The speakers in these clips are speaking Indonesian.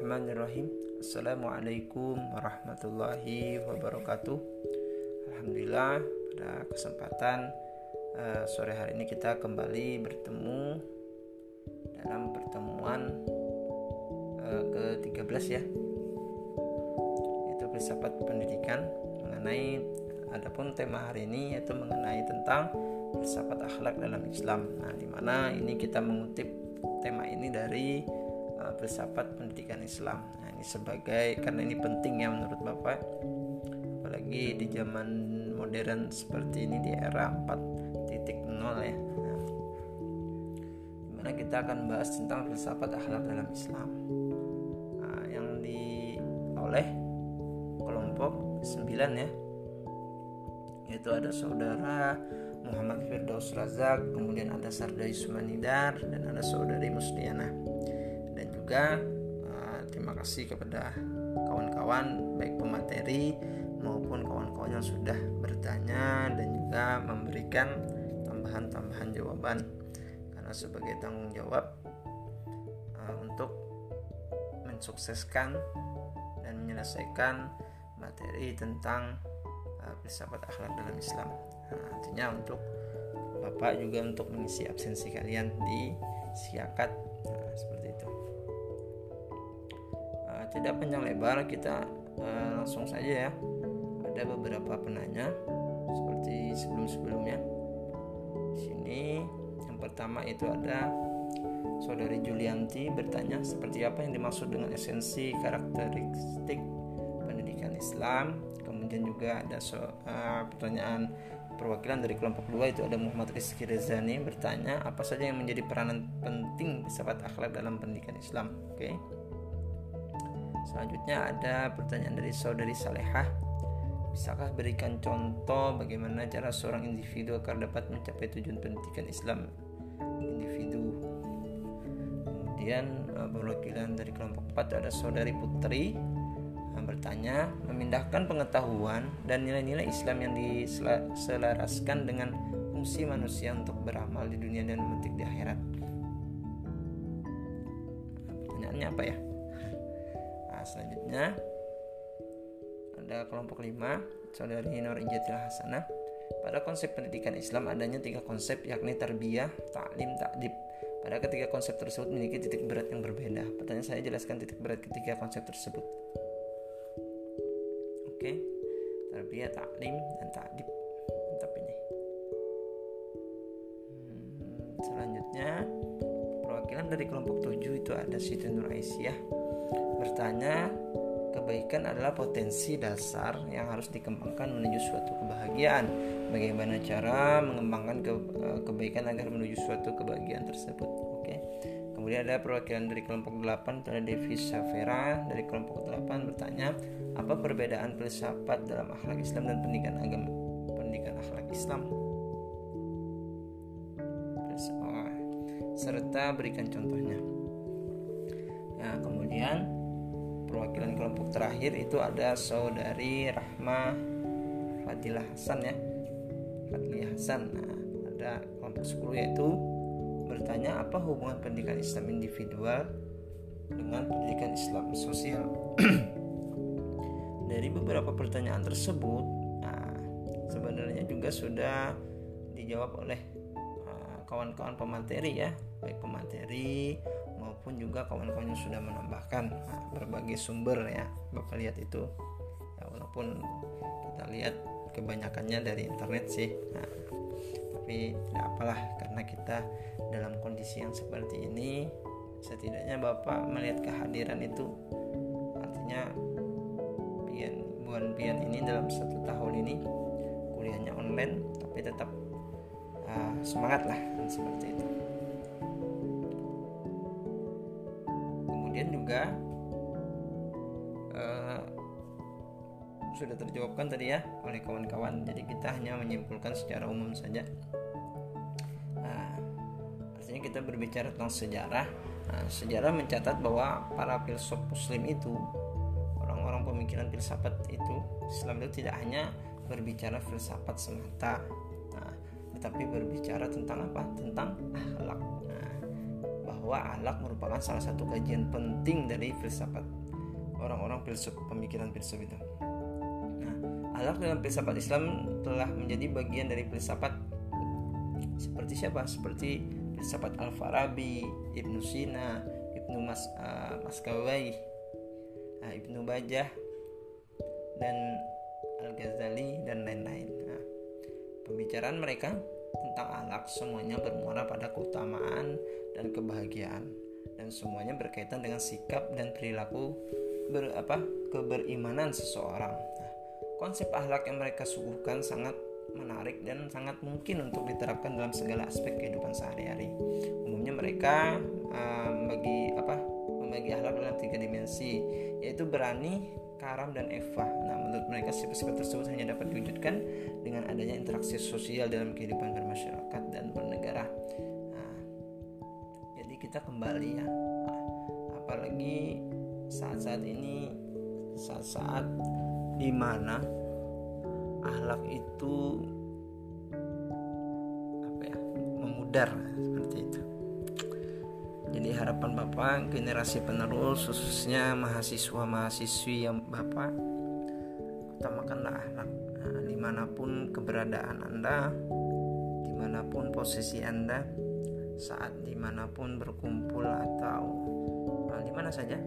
Bismillahirrahmanirrahim. Assalamualaikum warahmatullahi wabarakatuh. Alhamdulillah pada kesempatan uh, sore hari ini kita kembali bertemu dalam pertemuan uh, ke-13 ya. Itu filsafat pendidikan mengenai adapun tema hari ini yaitu mengenai tentang filsafat akhlak dalam Islam. Nah, di mana ini kita mengutip tema ini dari uh, filsafat pendidikan Islam. Nah, ini sebagai karena ini penting ya menurut Bapak apalagi di zaman modern seperti ini di era 4.0 ya. Nah, di mana kita akan bahas tentang filsafat akhlak dalam Islam. Nah, yang di oleh kelompok 9 ya. Yaitu ada saudara Muhammad Firdaus Razak, kemudian ada Sardai Sumanidar dan ada saudari Musliana juga uh, terima kasih kepada kawan-kawan baik pemateri maupun kawan-kawan yang sudah bertanya dan juga memberikan tambahan-tambahan jawaban karena sebagai tanggung jawab uh, untuk mensukseskan dan menyelesaikan materi tentang uh, filsafat akhlak dalam Islam. Nah, artinya untuk Bapak juga untuk mengisi absensi kalian di siakat tidak panjang lebar kita uh, langsung saja ya. Ada beberapa penanya seperti sebelum-sebelumnya. Sini yang pertama itu ada saudari Julianti bertanya seperti apa yang dimaksud dengan esensi karakteristik pendidikan Islam? Kemudian juga ada so, uh, pertanyaan perwakilan dari kelompok dua itu ada Muhammad Rizky Rezani bertanya apa saja yang menjadi peranan penting filsafat akhlak dalam pendidikan Islam? Oke. okay? Selanjutnya ada pertanyaan dari saudari Salehah. Bisakah berikan contoh bagaimana cara seorang individu agar dapat mencapai tujuan pendidikan Islam individu? Kemudian eh, perwakilan dari kelompok 4 ada saudari Putri bertanya memindahkan pengetahuan dan nilai-nilai Islam yang diselaraskan dengan fungsi manusia untuk beramal di dunia dan memetik di akhirat. Pertanyaannya apa ya? Nah, selanjutnya ada kelompok 5 saudari Nur Injatil Hasanah pada konsep pendidikan Islam adanya tiga konsep yakni tarbiyah, taklim, takdib. Pada ketiga konsep tersebut memiliki titik berat yang berbeda. Pertanyaan saya jelaskan titik berat ketiga konsep tersebut. Oke, tarbiyah, taklim, dan takdib. Mantap ini. Hmm, selanjutnya perwakilan dari kelompok 7 itu ada Siti Nur Aisyah bertanya kebaikan adalah potensi dasar yang harus dikembangkan menuju suatu kebahagiaan. Bagaimana cara mengembangkan ke, eh, kebaikan agar menuju suatu kebahagiaan tersebut? Oke. Kemudian ada perwakilan dari kelompok 8 ada Devi Safera dari kelompok 8 bertanya, apa perbedaan filsafat dalam akhlak Islam dan pendidikan agama pendidikan akhlak Islam? Serta berikan contohnya. Nah, kemudian perwakilan kelompok terakhir itu ada saudari Rahma Fadilah Hasan ya. Fadilah Hasan. Nah ada kelompok 10 yaitu bertanya apa hubungan pendidikan Islam individual dengan pendidikan Islam sosial? Dari beberapa pertanyaan tersebut nah, sebenarnya juga sudah dijawab oleh ah, kawan-kawan uh, pemateri ya baik pemateri maupun juga kawan-kawan yang sudah menambahkan nah, berbagai sumber ya bapak lihat itu. Ya walaupun kita lihat kebanyakannya dari internet sih nah, tapi tidak apalah karena kita dalam kondisi yang seperti ini setidaknya bapak melihat kehadiran itu artinya pian buan pian ini dalam satu tahun ini kuliahnya online tapi tetap uh, semangat lah seperti itu juga uh, sudah terjawabkan tadi ya oleh kawan-kawan. Jadi kita hanya menyimpulkan secara umum saja. Nah, artinya kita berbicara tentang sejarah. Nah, sejarah mencatat bahwa para filsuf muslim itu orang-orang pemikiran filsafat itu Islam itu tidak hanya berbicara filsafat semata nah, tetapi berbicara tentang apa? Tentang akhlak bahwa ahlak merupakan salah satu kajian penting dari filsafat orang-orang filsuf pemikiran filsuf itu. Nah, ahlak dalam filsafat Islam telah menjadi bagian dari filsafat seperti siapa? Seperti filsafat Al-Farabi, Ibnu Sina, Ibnu Mas uh, Maskawai, uh, Ibnu Bajah dan Al-Ghazali dan lain-lain. Nah, pembicaraan mereka tentang ahlak semuanya bermuara pada keutamaan dan kebahagiaan dan semuanya berkaitan dengan sikap dan perilaku ber, apa keberimanan seseorang. Nah, konsep ahlak yang mereka suguhkan sangat menarik dan sangat mungkin untuk diterapkan dalam segala aspek kehidupan sehari-hari. Umumnya mereka um, bagi apa membagi ahlak dalam tiga dimensi, yaitu berani, karam, dan eva. Nah, menurut mereka sifat-sifat tersebut hanya dapat diwujudkan dengan adanya interaksi sosial dalam kehidupan bermasyarakat dan bernegara. Kita kembali ya, apalagi saat-saat ini, saat-saat di mana ahlak itu apa ya memudar seperti itu. Jadi harapan bapak generasi penerus khususnya mahasiswa mahasiswi yang bapak utamakanlah ahlak nah, di mana pun keberadaan anda di mana pun posisi anda saat di mana pun berkumpul atau nah, di mana saja.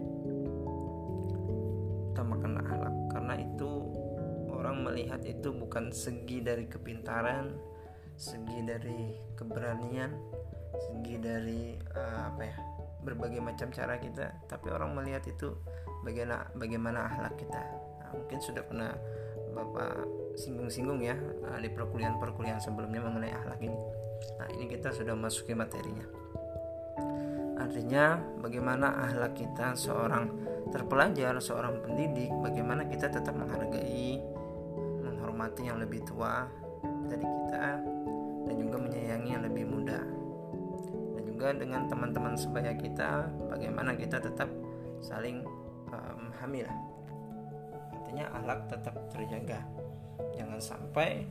Utamakanlah ahlak. Karena itu orang melihat itu bukan segi dari kepintaran segi dari keberanian segi dari uh, apa ya berbagai macam cara kita. Tapi orang melihat itu bagaimana bagaimana akhlak kita. Nah, mungkin sudah pernah bapak singgung-singgung ya uh, di perkuliahan-perkuliahan sebelumnya mengenai akhlak ini. Nah ini kita sudah masuki materinya. Artinya bagaimana akhlak kita seorang terpelajar seorang pendidik bagaimana kita tetap menghargai menghormati yang lebih tua dari kita dan juga menyayangi yang lebih muda. Dan juga dengan teman-teman sebaya kita bagaimana kita tetap saling uh, memahami artinya ahlak tetap terjaga. Jangan sampai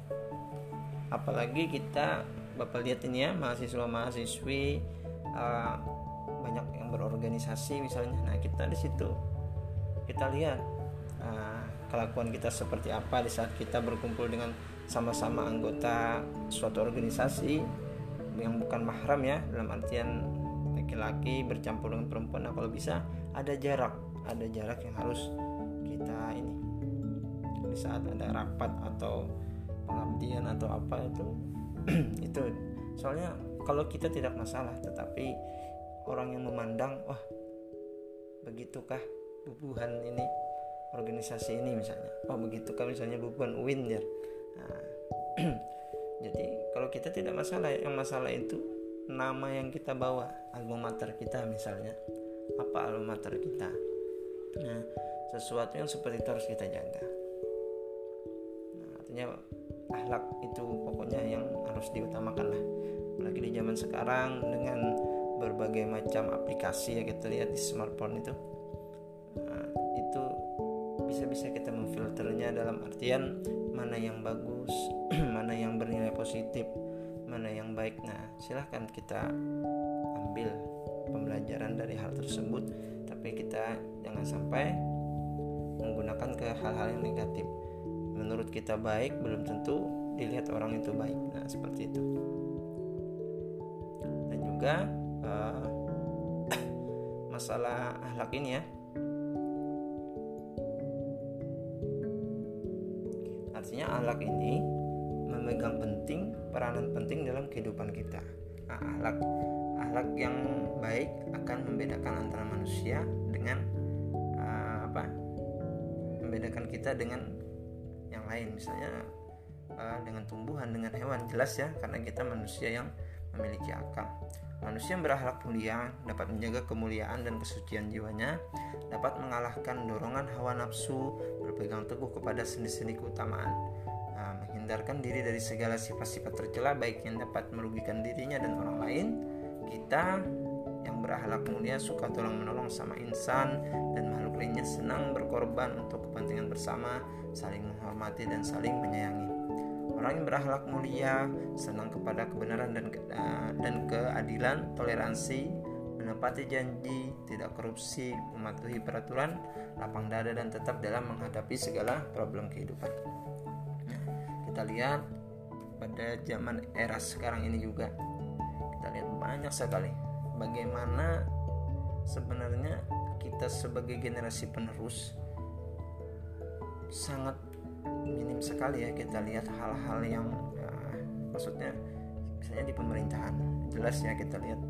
apalagi kita bapak lihat ini ya mahasiswa mahasiswi uh, banyak yang berorganisasi misalnya. Nah kita di situ kita lihat uh, kelakuan kita seperti apa di saat kita berkumpul dengan sama-sama anggota suatu organisasi yang bukan mahram ya dalam artian laki-laki bercampur dengan perempuan. Nah kalau bisa ada jarak ada jarak yang harus kita ini di saat ada rapat atau pengabdian atau apa itu itu. Soalnya kalau kita tidak masalah tetapi orang yang memandang wah begitukah bubuhan ini organisasi ini misalnya? Oh begitu kan misalnya bukan win ya nah, jadi kalau kita tidak masalah yang masalah itu nama yang kita bawa alma mater kita misalnya. Apa alma mater kita? Nah sesuatu yang seperti itu harus kita jaga artinya akhlak itu pokoknya yang harus diutamakan lah. Apalagi di zaman sekarang dengan berbagai macam aplikasi ya kita lihat di smartphone itu bisa kita memfilternya dalam artian mana yang bagus mana yang bernilai positif mana yang baik. Nah silahkan kita ambil pembelajaran dari hal tersebut tapi kita jangan sampai menggunakan ke hal-hal yang negatif menurut kita baik belum tentu dilihat orang itu baik. Nah seperti itu. Dan juga uh, masalah ahlak ini ya. Artinya ahlak ini memegang penting peranan penting dalam kehidupan kita. Nah, ahlak ahlak yang baik akan membedakan antara manusia dengan uh, apa? Membedakan kita dengan lain misalnya uh, dengan tumbuhan dengan hewan jelas ya karena kita manusia yang memiliki akal Manusia yang berakhlak mulia dapat menjaga kemuliaan dan kesucian jiwanya, dapat mengalahkan dorongan hawa nafsu, berpegang teguh kepada sendi-sendi keutamaan, nah, menghindarkan diri dari segala sifat-sifat tercela baik yang dapat merugikan dirinya dan orang lain. Kita yang berakhlak mulia suka tolong menolong sama insan dan makhluk lainnya senang berkorban untuk kepentingan bersama, saling menghormati dan saling menyayangi. Orang yang berakhlak mulia, senang kepada kebenaran dan uh, dan keadilan, toleransi, menepati janji, tidak korupsi, mematuhi peraturan, lapang dada dan tetap dalam menghadapi segala problem kehidupan. Kita lihat pada zaman era sekarang ini juga kita lihat banyak sekali bagaimana sebenarnya kita sebagai generasi penerus sangat minim sekali ya kita lihat hal-hal yang ya, maksudnya misalnya di pemerintahan jelas ya kita lihat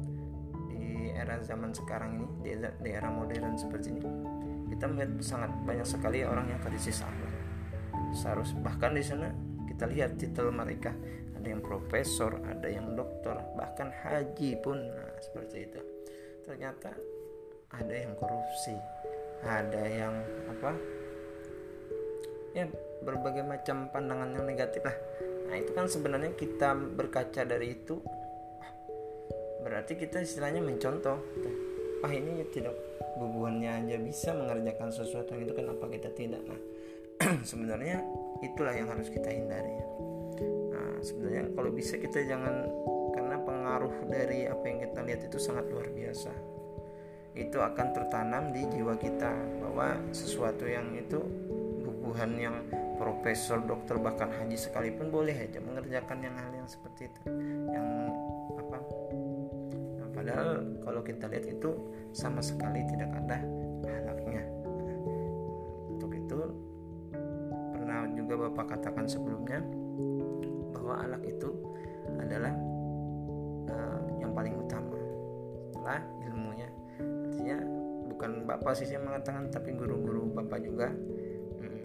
di era zaman sekarang ini di, di era modern seperti ini kita melihat sangat banyak sekali orang yang krisis akhlak seharus bahkan di sana kita lihat titel mereka ada yang profesor ada yang dokter bahkan haji pun. Nah, seperti itu. Ternyata ada yang korupsi ada yang apa? Ya berbagai macam pandangan yang negatif lah. Nah itu kan sebenarnya kita berkaca dari itu berarti kita istilahnya mencontoh ah ini ya tidak bubuannya aja bisa mengerjakan sesuatu itu kenapa kita tidak? Nah sebenarnya itulah yang harus kita hindari sebenarnya kalau bisa kita jangan karena pengaruh dari apa yang kita lihat itu sangat luar biasa. Itu akan tertanam di jiwa kita bahwa sesuatu yang itu bubuhan yang profesor, dokter bahkan haji sekalipun boleh aja mengerjakan yang hal yang seperti itu. Yang apa? Nah, padahal kalau kita lihat itu sama sekali tidak ada halaknya. Untuk itu pernah juga bapak katakan sebelumnya bahwa alak itu adalah uh, yang paling utama. Setelah ilmunya. Artinya bukan bapak sih yang mengatakan tapi guru-guru bapak juga. Hmm,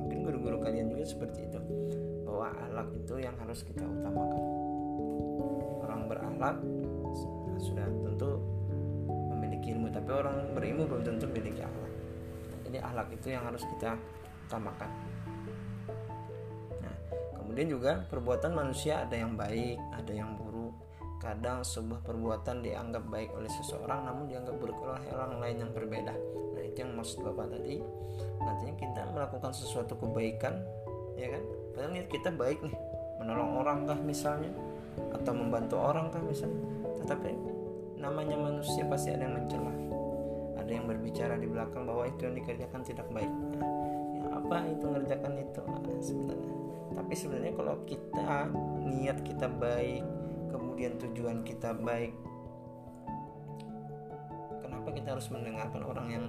mungkin guru-guru kalian juga seperti itu bahwa alak itu yang harus kita utamakan. Orang berakhlak sudah tentu memiliki ilmu tapi orang berilmu belum tentu memiliki akhlak jadi akhlak itu yang harus kita utamakan kemudian juga perbuatan manusia ada yang baik ada yang buruk Kadang sebuah perbuatan dianggap baik oleh seseorang namun dianggap buruk oleh orang lain yang berbeda. Nah, itu yang maksud Bapak tadi. Nantinya kita melakukan sesuatu kebaikan, ya kan? Padahal niat kita baik nih, menolong orang kah misalnya atau membantu orang kah misalnya. Tetapi namanya manusia pasti ada yang mencela. Ada yang berbicara di belakang bahwa itu yang dikerjakan tidak baik. Nah, ya apa itu mengerjakan itu nah, sebenarnya. Tapi sebenarnya kalau kita niat kita baik, kemudian tujuan kita baik kenapa kita harus mendengarkan orang yang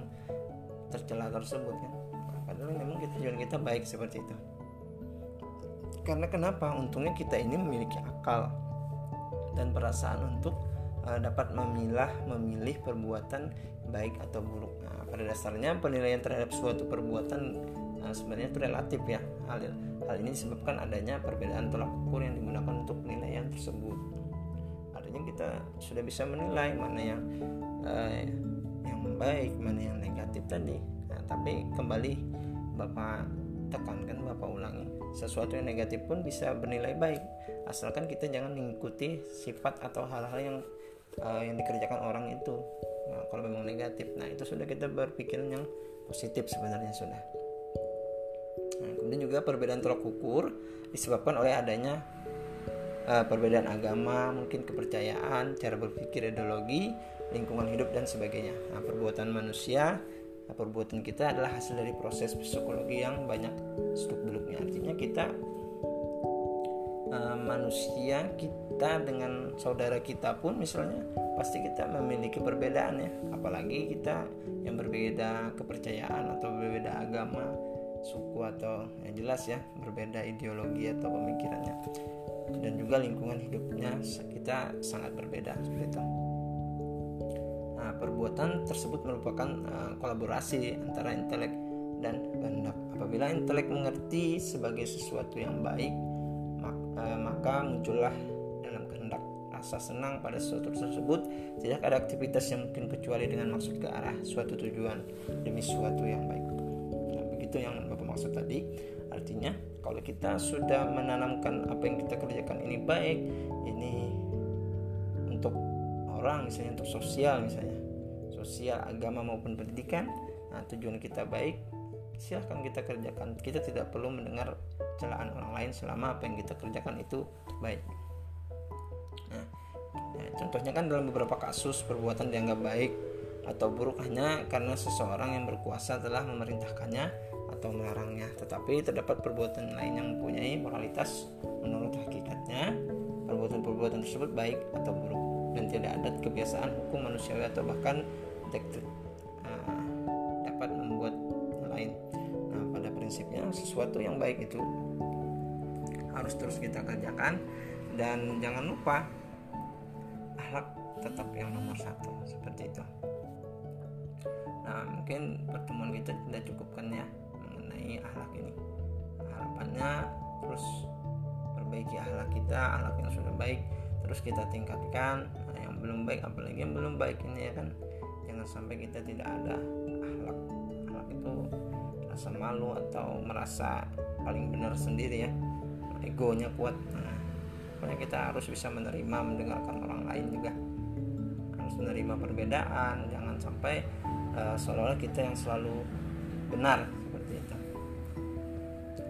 tercela tersebut kan? Padahal memang tujuan kita baik seperti itu. Karena kenapa? Untungnya kita ini memiliki akal dan perasaan untuk uh, dapat memilah memilih perbuatan baik atau buruk. Nah, pada dasarnya penilaian terhadap suatu perbuatan uh, sebenarnya itu relatif ya hal hal ini disebabkan adanya perbedaan tolak ukur yang digunakan untuk penilaian tersebut. Artinya kita sudah bisa menilai mana yang uh, yang baik mana yang negatif tadi. Nah, tapi kembali bapak tekankan bapak ulangi sesuatu yang negatif pun bisa bernilai baik. Asalkan kita jangan mengikuti sifat atau hal-hal yang uh, yang dikerjakan orang itu. Nah, kalau memang negatif nah itu sudah kita berpikir yang positif sebenarnya sudah kemudian juga perbedaan tolak ukur disebabkan oleh adanya uh, perbedaan agama, mungkin kepercayaan, cara berpikir, ideologi, lingkungan hidup dan sebagainya. Nah, perbuatan manusia, nah, perbuatan kita adalah hasil dari proses psikologi yang banyak stuk beluknya. Artinya kita uh, manusia kita dengan saudara kita pun misalnya pasti kita memiliki perbedaan ya apalagi kita yang berbeda kepercayaan atau berbeda agama suku atau yang jelas ya berbeda ideologi atau pemikirannya dan juga lingkungan hidupnya kita sangat berbeda seperti itu. Nah, perbuatan tersebut merupakan uh, kolaborasi antara intelek dan kehendak. Apabila intelek mengerti sebagai sesuatu yang baik, mak, uh, maka muncullah dalam kehendak rasa senang pada sesuatu tersebut. Tidak ada aktivitas yang mungkin kecuali dengan maksud ke arah suatu tujuan demi sesuatu yang baik. Nah, begitu yang Bapak maksud tadi. Artinya kalau kita sudah menanamkan apa yang kita kerjakan ini baik ini untuk orang misalnya untuk sosial misalnya sosial agama maupun pendidikan nah tujuan kita baik silahkan kita kerjakan kita tidak perlu mendengar celaan orang lain selama apa yang kita kerjakan itu baik nah ya, contohnya kan dalam beberapa kasus perbuatan dianggap baik atau buruk hanya karena seseorang yang berkuasa telah memerintahkannya atau melarangnya. Tetapi terdapat perbuatan lain yang mempunyai moralitas menurut hakikatnya. Perbuatan-perbuatan tersebut baik atau buruk dan tidak ada kebiasaan hukum manusiawi atau bahkan detektif uh, dapat membuat lain. Nah pada prinsipnya sesuatu yang baik itu harus terus kita kerjakan dan jangan lupa akhlak tetap yang nomor satu seperti itu. Nah mungkin pertemuan kita tidak cukupkan ya mengenai akhlak ini. Harapannya terus perbaiki akhlak kita akhlak yang sudah baik terus kita tingkatkan. Nah, yang belum baik apalagi yang belum baik ini ya kan. Jangan sampai kita tidak ada akhlak. Akhlak itu rasa malu atau merasa paling benar sendiri ya. Egonya kuat. Nah, pokoknya kita harus bisa menerima mendengarkan orang lain juga. Harus menerima perbedaan. Jangan sampai uh, seolah-olah kita yang selalu benar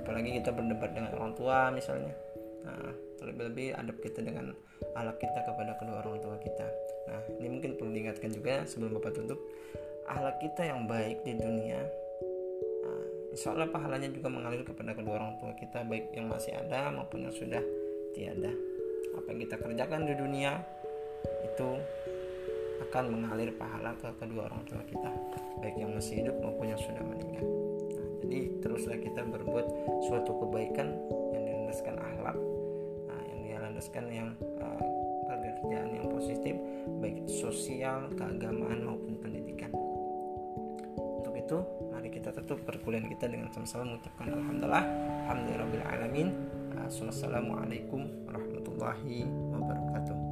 apalagi kita berdebat dengan orang tua misalnya. Nah terlebih-lebih adab kita dengan alat kita kepada kedua orang tua kita. Nah ini mungkin perlu diingatkan juga sebelum bapak tutup. Ahlak kita yang baik di dunia nah, insya Allah pahalanya juga mengalir kepada kedua orang tua kita baik yang masih ada maupun yang sudah tiada. Apa yang kita kerjakan di dunia itu akan mengalir pahala ke kedua orang tua kita baik yang masih hidup maupun yang sudah meninggal jadi teruslah kita berbuat suatu kebaikan yang dilandaskan akhlak nah, yang dilandaskan yang uh, pekerjaan yang positif baik sosial keagamaan maupun pendidikan. Untuk itu mari kita tutup perkuliahan kita dengan sama-sama mengucapkan alhamdulillah alhamdulillah alamin. Assalamualaikum warahmatullahi wabarakatuh